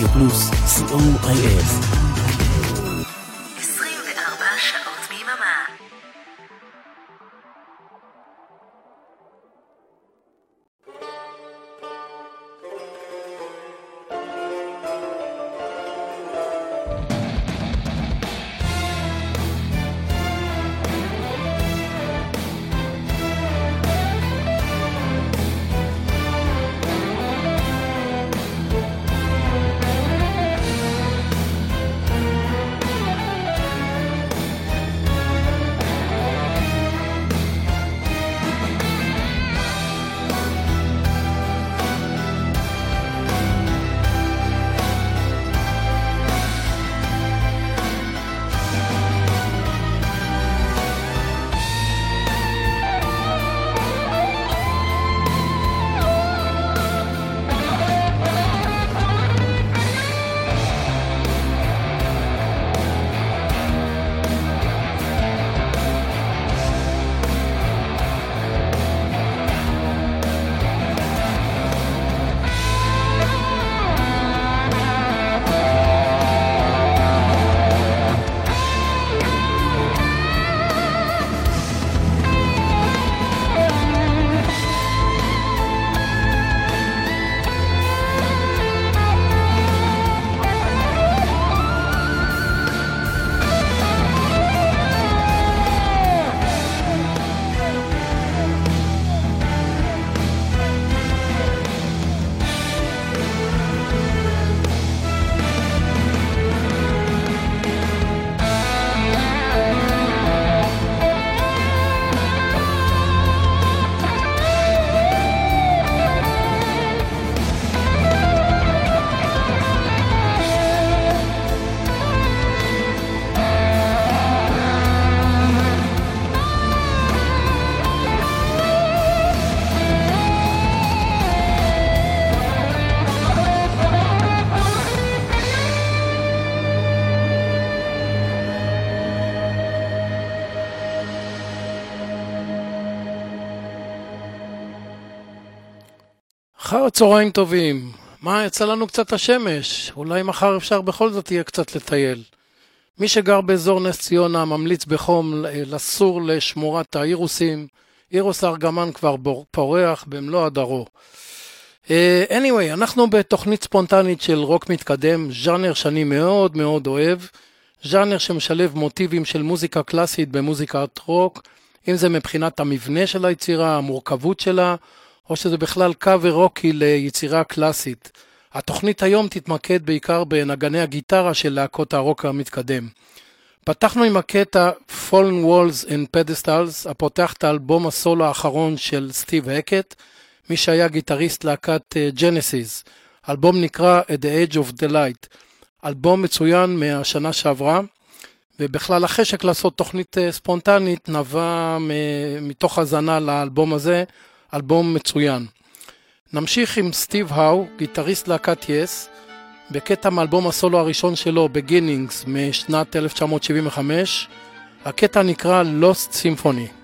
Radio Plus COIF. צהריים טובים. מה, יצא לנו קצת השמש. אולי מחר אפשר בכל זאת יהיה קצת לטייל. מי שגר באזור נס ציונה ממליץ בחום לסור לשמורת האירוסים. אירוס הארגמן כבר פורח במלוא הדרו. Uh, anyway, אנחנו בתוכנית ספונטנית של רוק מתקדם, ז'אנר שאני מאוד מאוד אוהב. ז'אנר שמשלב מוטיבים של מוזיקה קלאסית במוזיקת רוק, אם זה מבחינת המבנה של היצירה, המורכבות שלה, או שזה בכלל קאבר רוקי ליצירה קלאסית. התוכנית היום תתמקד בעיקר בנגני הגיטרה של להקות הרוק המתקדם. פתחנו עם הקטע Fallen Walls and Pedestals, הפותח את האלבום הסולו האחרון של סטיב הקט, מי שהיה גיטריסט להקת ג'נסיס. אה, אלבום נקרא At the Edge of the Light, אלבום מצוין מהשנה שעברה, ובכלל החשק לעשות תוכנית אה, ספונטנית נבע מתוך האזנה לאלבום הזה, אלבום מצוין. נמשיך עם סטיב האו, גיטריסט להקת יס, בקטע מאלבום הסולו הראשון שלו, בגינינגס, משנת 1975. הקטע נקרא Lost Symphony.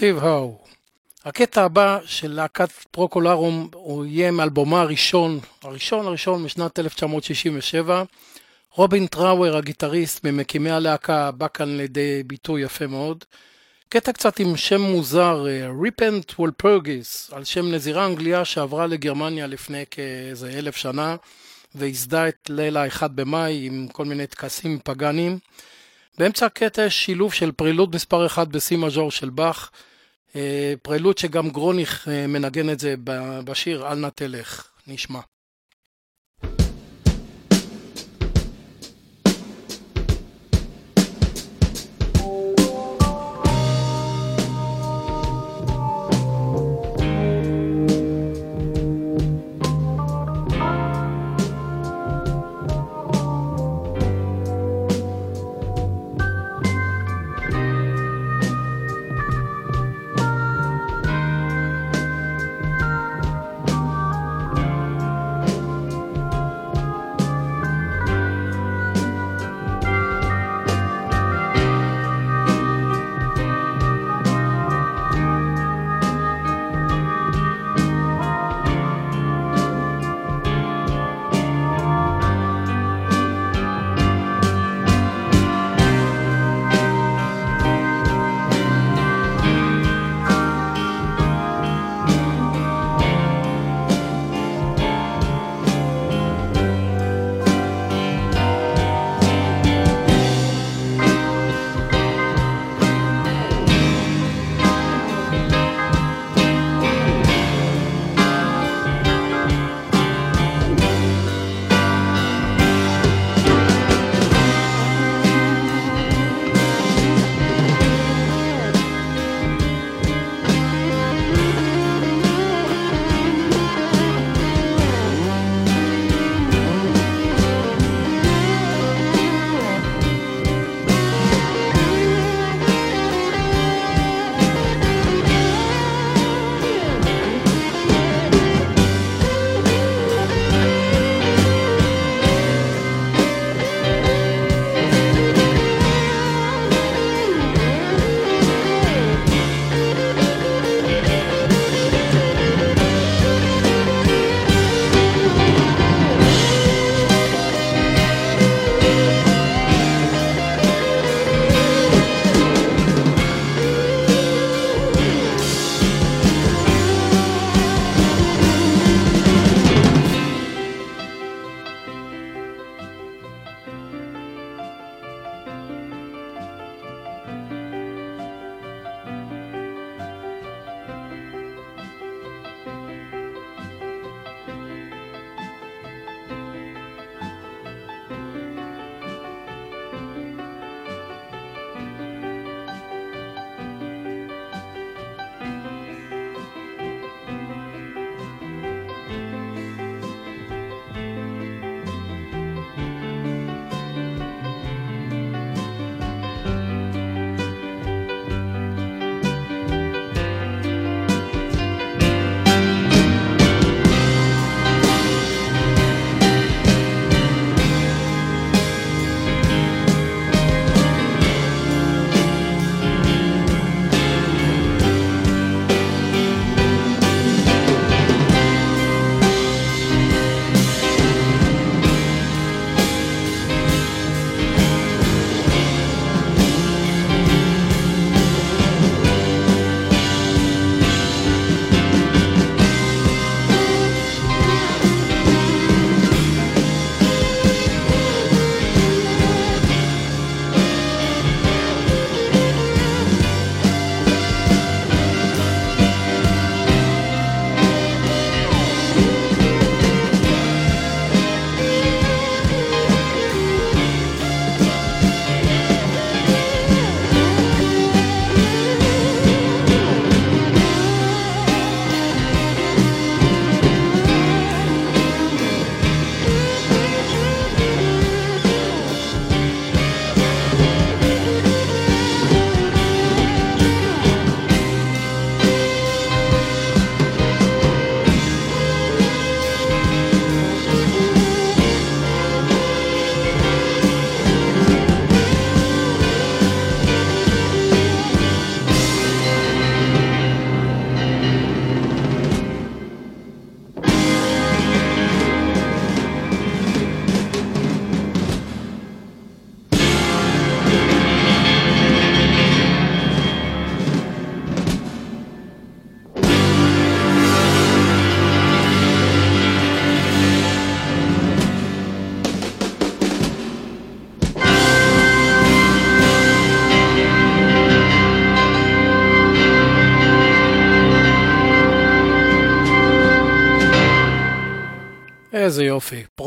סטיב האו. הקטע הבא של להקת פרוקולרום הוא יהיה מאלבומה הראשון, הראשון הראשון משנת 1967. רובין טראואר הגיטריסט ממקימי הלהקה בא כאן לידי ביטוי יפה מאוד. קטע קצת עם שם מוזר, ריפנט וולפרגיס, על שם נזירה אנגליה שעברה לגרמניה לפני כאיזה אלף שנה, וייסדה את ליל האחד במאי עם כל מיני טקסים פגאנים. באמצע הקטע יש שילוב של פרילוד מספר 1 בסי מז'ור של באך, אה, פרילוד שגם גרוניך אה, מנגן את זה בשיר "אל נא תלך", נשמע.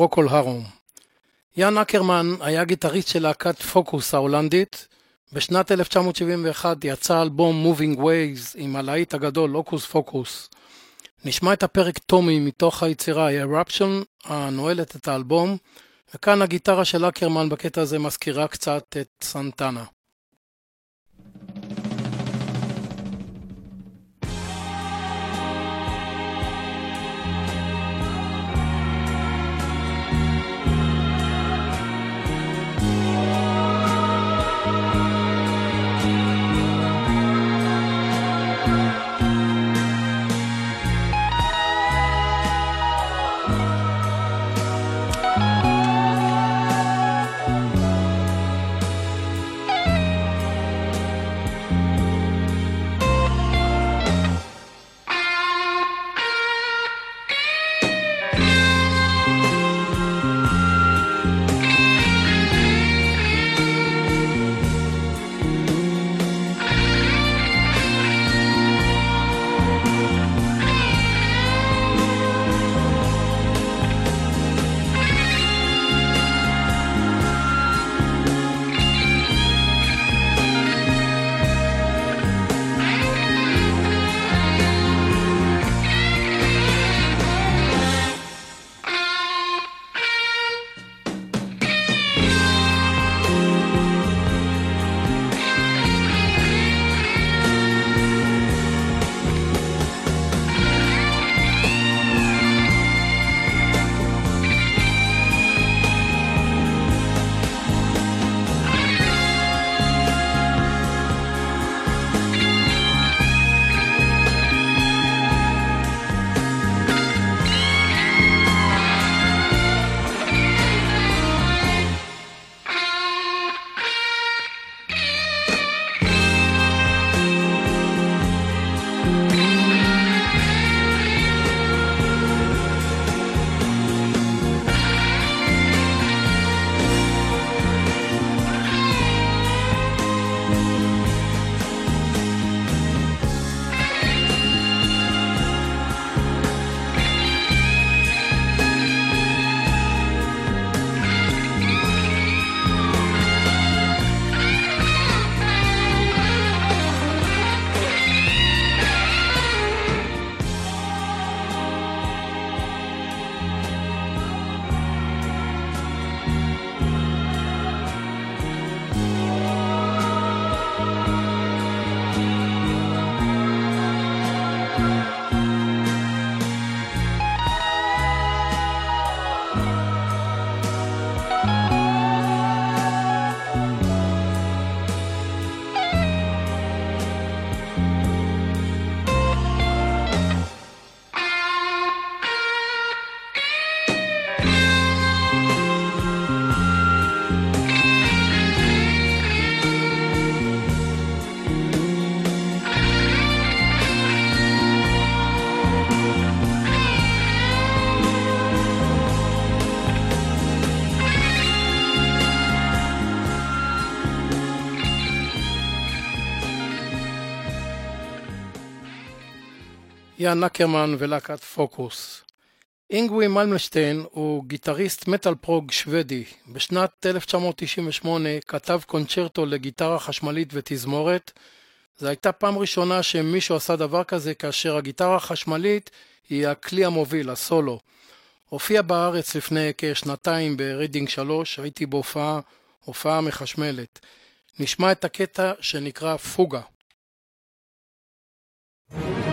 יופי, פרוקול הרום. יאן אקרמן היה גיטריסט של להקת פוקוס ההולנדית. בשנת 1971 יצא אלבום Moving Waves עם הלהיט הגדול הוקוס פוקוס. נשמע את הפרק טומי מתוך היצירה Eruption הנועלת את האלבום, וכאן הגיטרה של אקרמן בקטע הזה מזכירה קצת את סנטנה. יאן אקרמן ולהקת פוקוס. אינגווי מלמסטין הוא גיטריסט מטאל פרוג שוודי. בשנת 1998 כתב קונצ'רטו לגיטרה חשמלית ותזמורת. זו הייתה פעם ראשונה שמישהו עשה דבר כזה כאשר הגיטרה החשמלית היא הכלי המוביל, הסולו. הופיע בארץ לפני כשנתיים ברידינג 3, הייתי בהופעה, הופעה מחשמלת. נשמע את הקטע שנקרא פוגה. להקת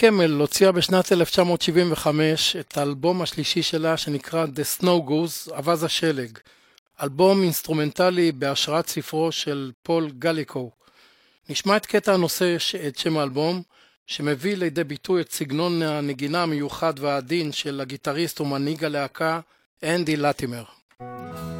קמל הוציאה בשנת 1975 את האלבום השלישי שלה שנקרא The Snow Goose, אווז השלג. אלבום אינסטרומנטלי בהשראת ספרו של פול גליקו. נשמע את קטע הנושא את שם האלבום, שמביא לידי ביטוי את סגנון הנגינה המיוחד והעדין של הגיטריסט ומנהיג הלהקה אנדי לטימר. להקת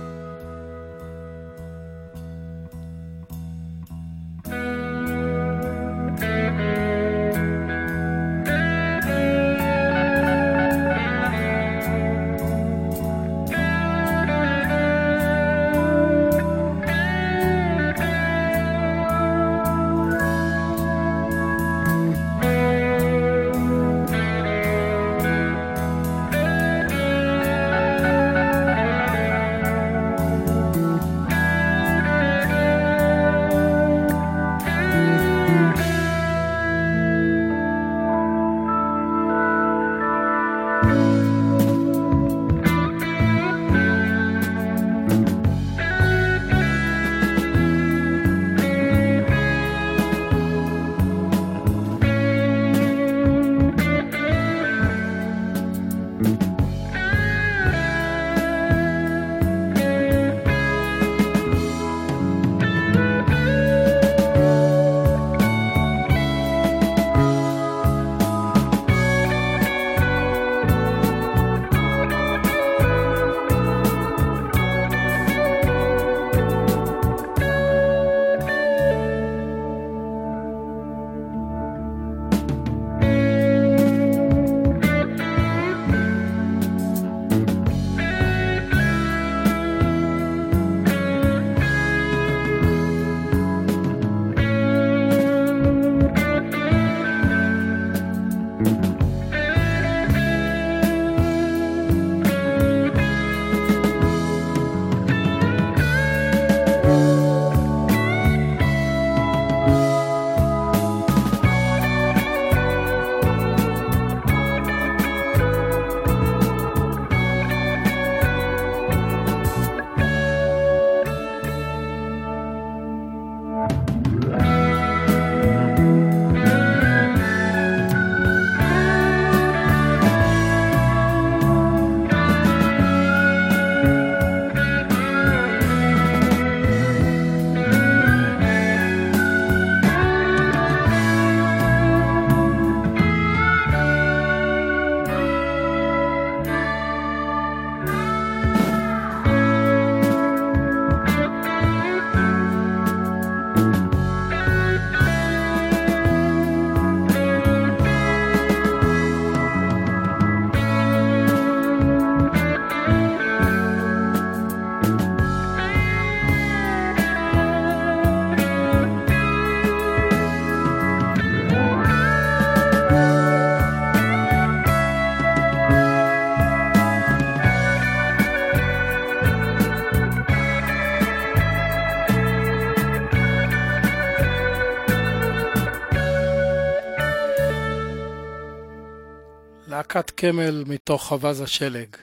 קמל מתוך אווז השלג.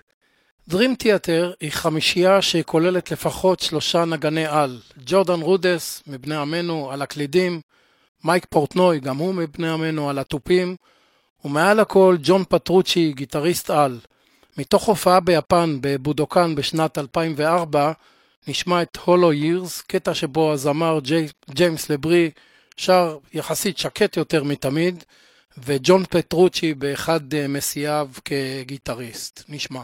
Dream Theater היא חמישייה שכוללת לפחות שלושה נגני על, ג'ורדן רודס מבני עמנו על הקלידים, מייק פורטנוי גם הוא מבני עמנו על התופים, ומעל הכל ג'ון פטרוצ'י גיטריסט על. מתוך הופעה ביפן בבודוקן בשנת 2004 נשמע את Hollow Years, קטע שבו הזמר ג'יימס לברי שר יחסית שקט יותר מתמיד, וג'ון פטרוצ'י באחד אה, מסיעיו כגיטריסט. נשמע.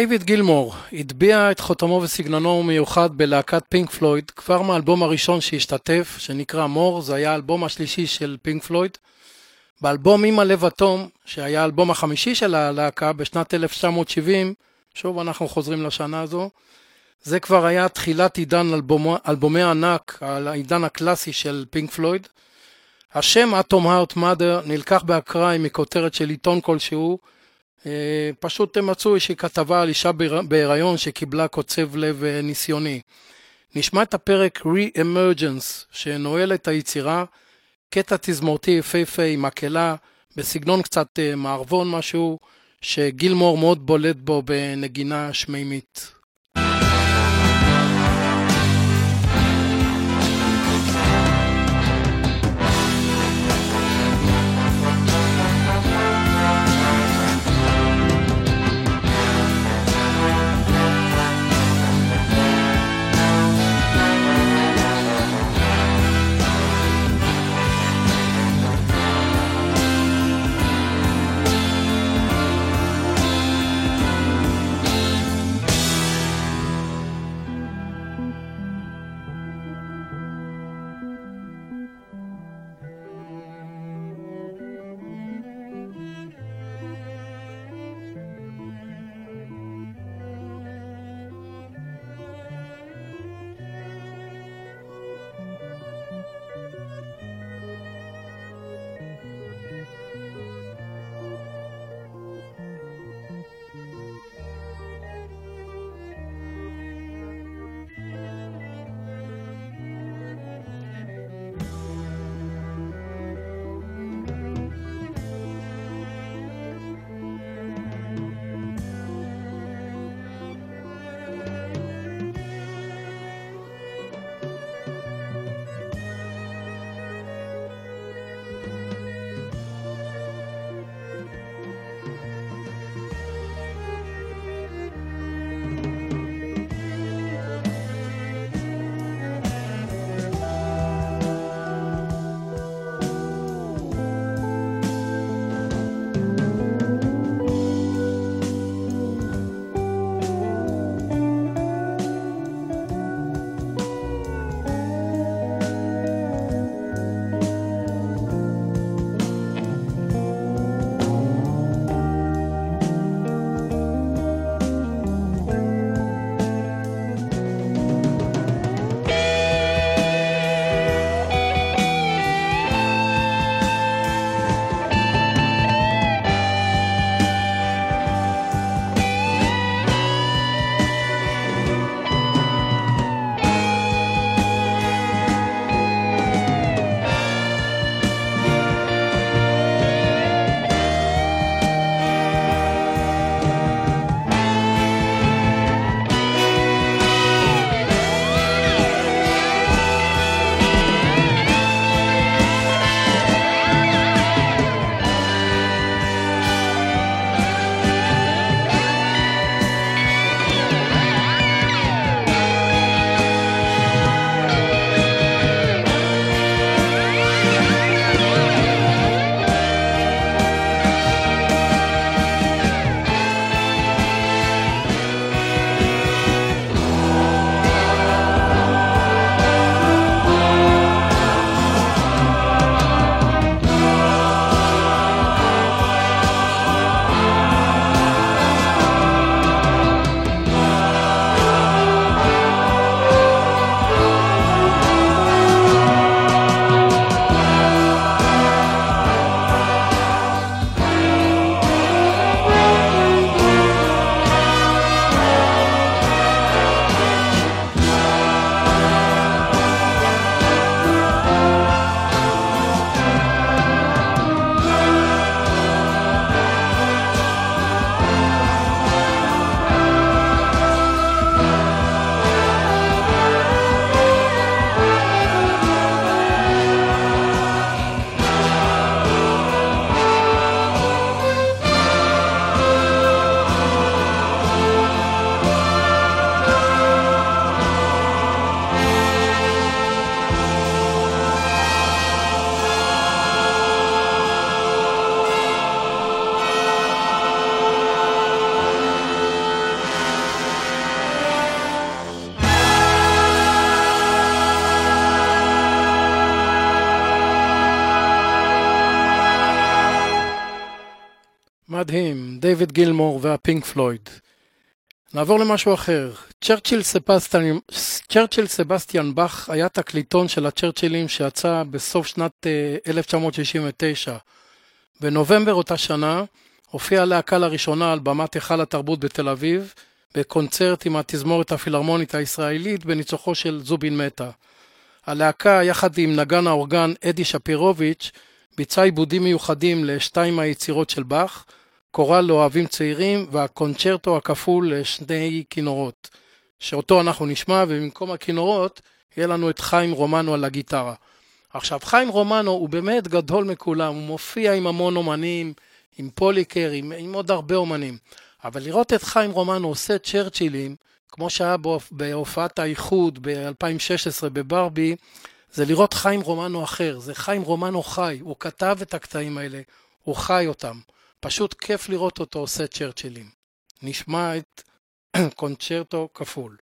דיוויד גילמור הטביע את חותמו וסגנונו המיוחד בלהקת פינק פלויד כבר מהאלבום הראשון שהשתתף, שנקרא More, זה היה האלבום השלישי של פינק פלויד. באלבום עם הלב התום, שהיה האלבום החמישי של הלהקה בשנת 1970, שוב אנחנו חוזרים לשנה הזו, זה כבר היה תחילת עידן אלבומי, אלבומי ענק, העידן הקלאסי של פינק פלויד. השם Atom Heart Mother נלקח באקראי מכותרת של עיתון כלשהו, פשוט הם מצאו איזושהי כתבה על אישה בהיריון שקיבלה קוצב לב אה, ניסיוני. נשמע את הפרק Re-Emergence שנועל את היצירה, קטע תזמורתי יפהפה עם מקהלה בסגנון קצת אה, מערבון משהו, שגילמור מאוד בולט בו בנגינה שמימית. דיוויד גילמור והפינק פלויד. נעבור למשהו אחר. צ'רצ'יל סבסטיאן, צ'רצ'יל סבסטיאן באך היה תקליטון של הצ'רצ'ילים שיצא בסוף שנת 1969. בנובמבר אותה שנה הופיעה הלהקה לראשונה על במת היכל התרבות בתל אביב, בקונצרט עם התזמורת הפילהרמונית הישראלית בניצוחו של זובין מטה. הלהקה, יחד עם נגן האורגן אדי שפירוביץ', ביצעה עיבודים מיוחדים לשתיים היצירות של באך, קורל לאוהבים צעירים והקונצ'רטו הכפול לשני כינורות, שאותו אנחנו נשמע, ובמקום הכינורות יהיה לנו את חיים רומנו על הגיטרה. עכשיו, חיים רומנו הוא באמת גדול מכולם, הוא מופיע עם המון אומנים, עם פוליקר, עם, עם עוד הרבה אומנים. אבל לראות את חיים רומנו עושה צ'רצ'ילים, כמו שהיה בהופעת האיחוד ב-2016 בברבי, זה לראות חיים רומנו אחר, זה חיים רומנו חי, הוא כתב את הקטעים האלה, הוא חי אותם. פשוט כיף לראות אותו עושה צ'רצ'ילים. נשמע את קונצ'רטו כפול.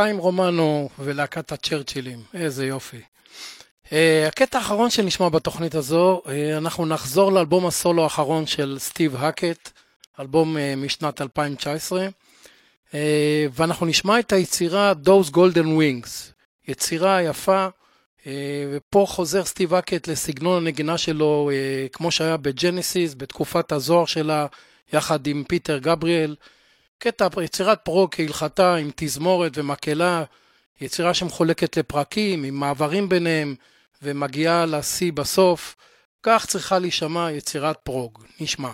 חיים רומנו ולהקת הצ'רצ'ילים, איזה יופי. אה, הקטע האחרון שנשמע בתוכנית הזו, אה, אנחנו נחזור לאלבום הסולו האחרון של סטיב האקט, אלבום אה, משנת 2019, אה, ואנחנו נשמע את היצירה Those Golden Wings, יצירה יפה, אה, ופה חוזר סטיב האקט לסגנון הנגינה שלו, אה, כמו שהיה בג'נסיס, בתקופת הזוהר שלה, יחד עם פיטר גבריאל. קטע, יצירת פרו כהלכתה עם תזמורת ומקהלה, יצירה שמחולקת לפרקים, עם מעברים ביניהם, ומגיעה לשיא בסוף. כך צריכה להישמע יצירת פרוג. נשמע.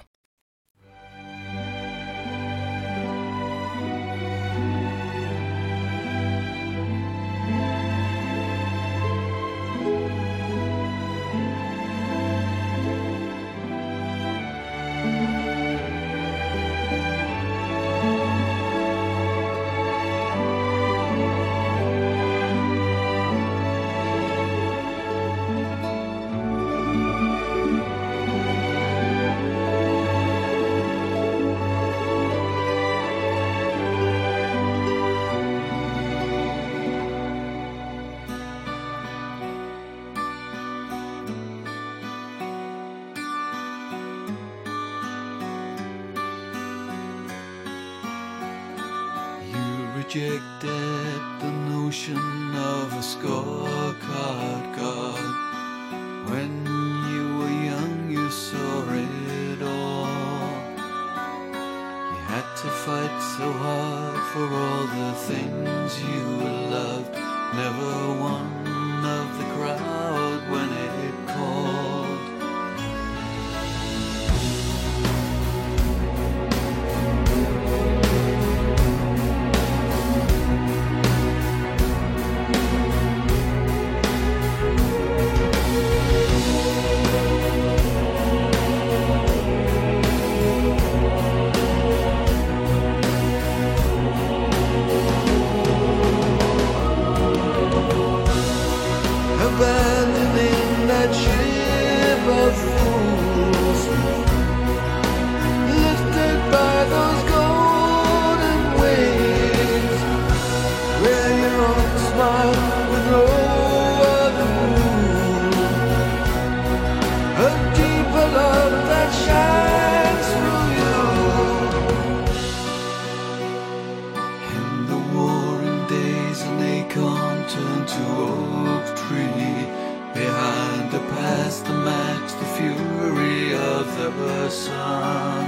Oak tree. Behind the past, the match, the fury of the sun.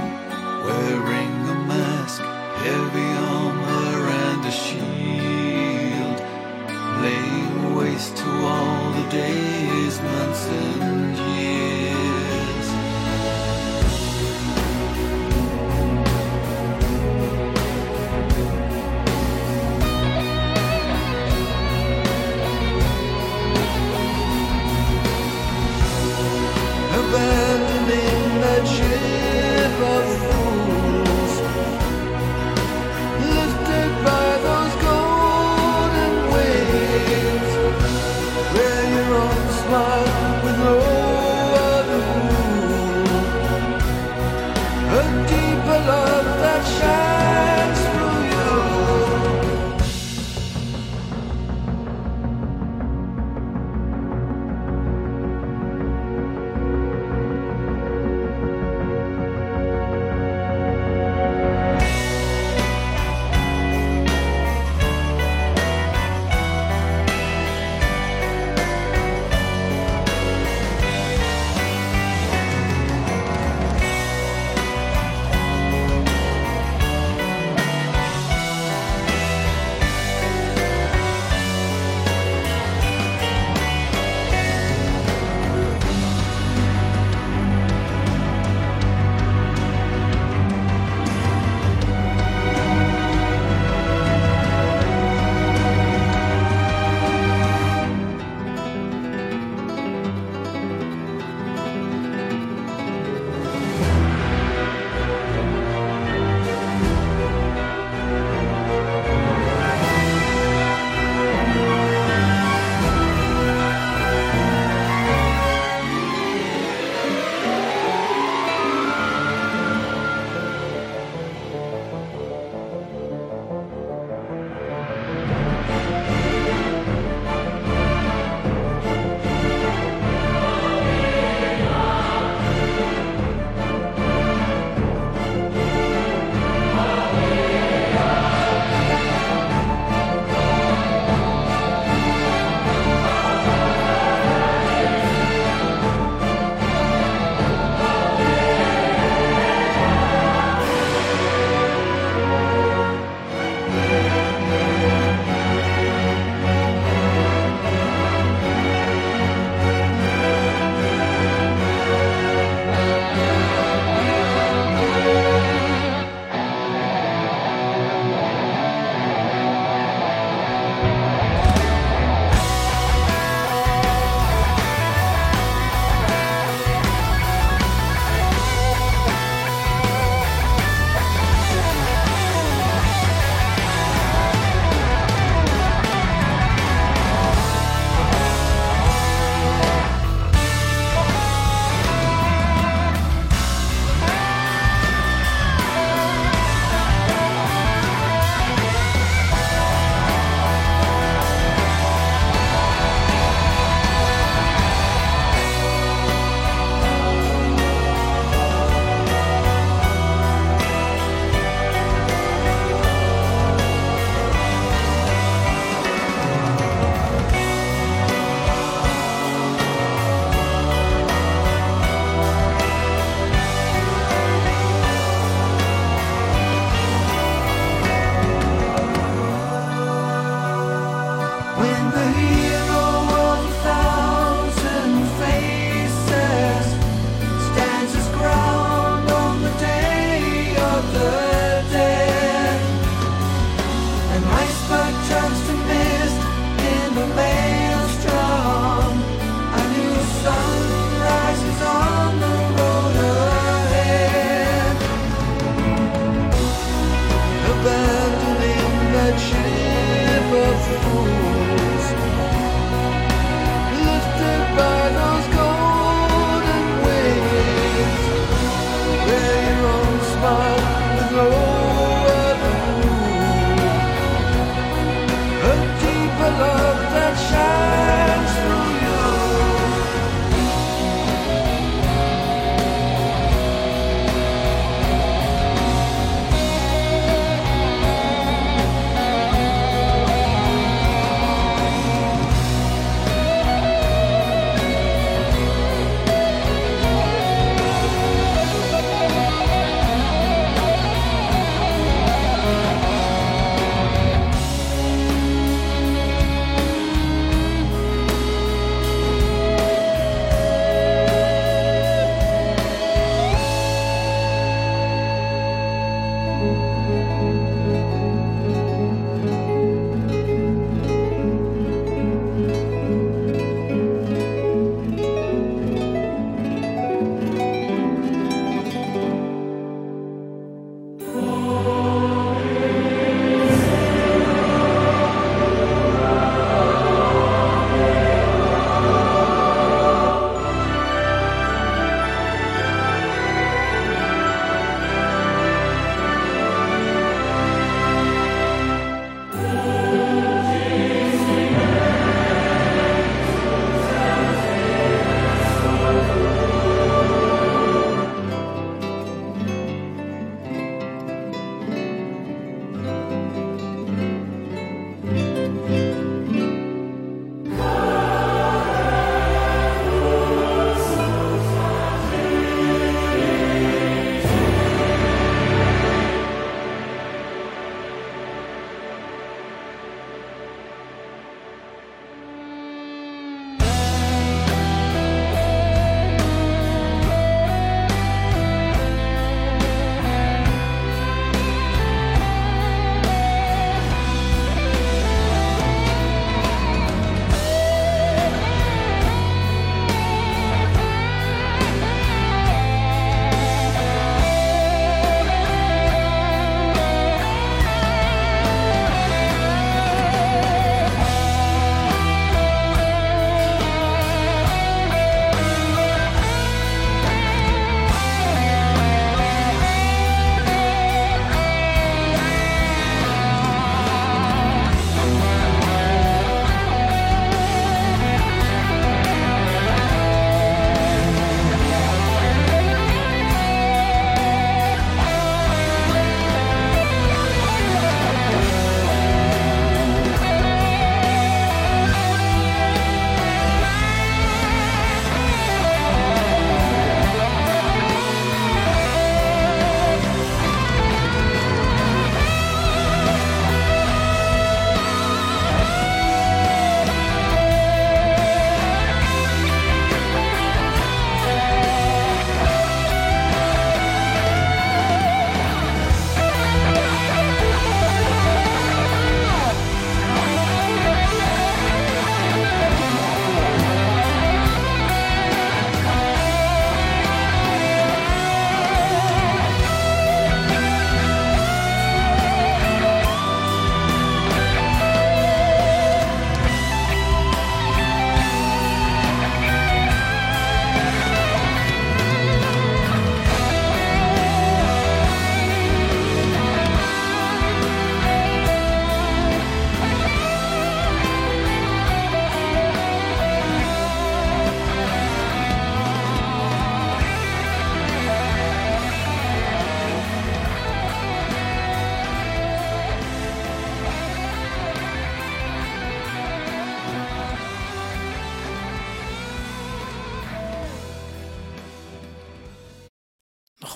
Wearing a mask, heavy armor, and a shield. Laying waste to all the days, months, and years.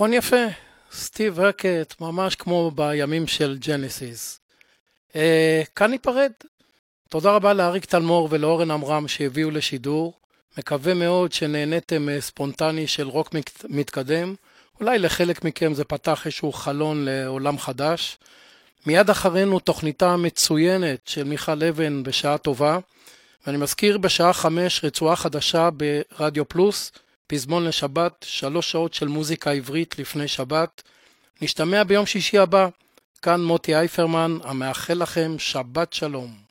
נכון יפה? סטיב הקט, ממש כמו בימים של ג'נסיס. אה, כאן ניפרד. תודה רבה לאריק תלמור ולאורן עמרם שהביאו לשידור. מקווה מאוד שנהניתם אה, ספונטני של רוק מתקדם. אולי לחלק מכם זה פתח איזשהו חלון לעולם חדש. מיד אחרינו תוכניתה מצוינת של מיכל אבן בשעה טובה. ואני מזכיר בשעה חמש רצועה חדשה ברדיו פלוס, פזמון לשבת, שלוש שעות של מוזיקה עברית לפני שבת. נשתמע ביום שישי הבא. כאן מוטי אייפרמן, המאחל לכם שבת שלום.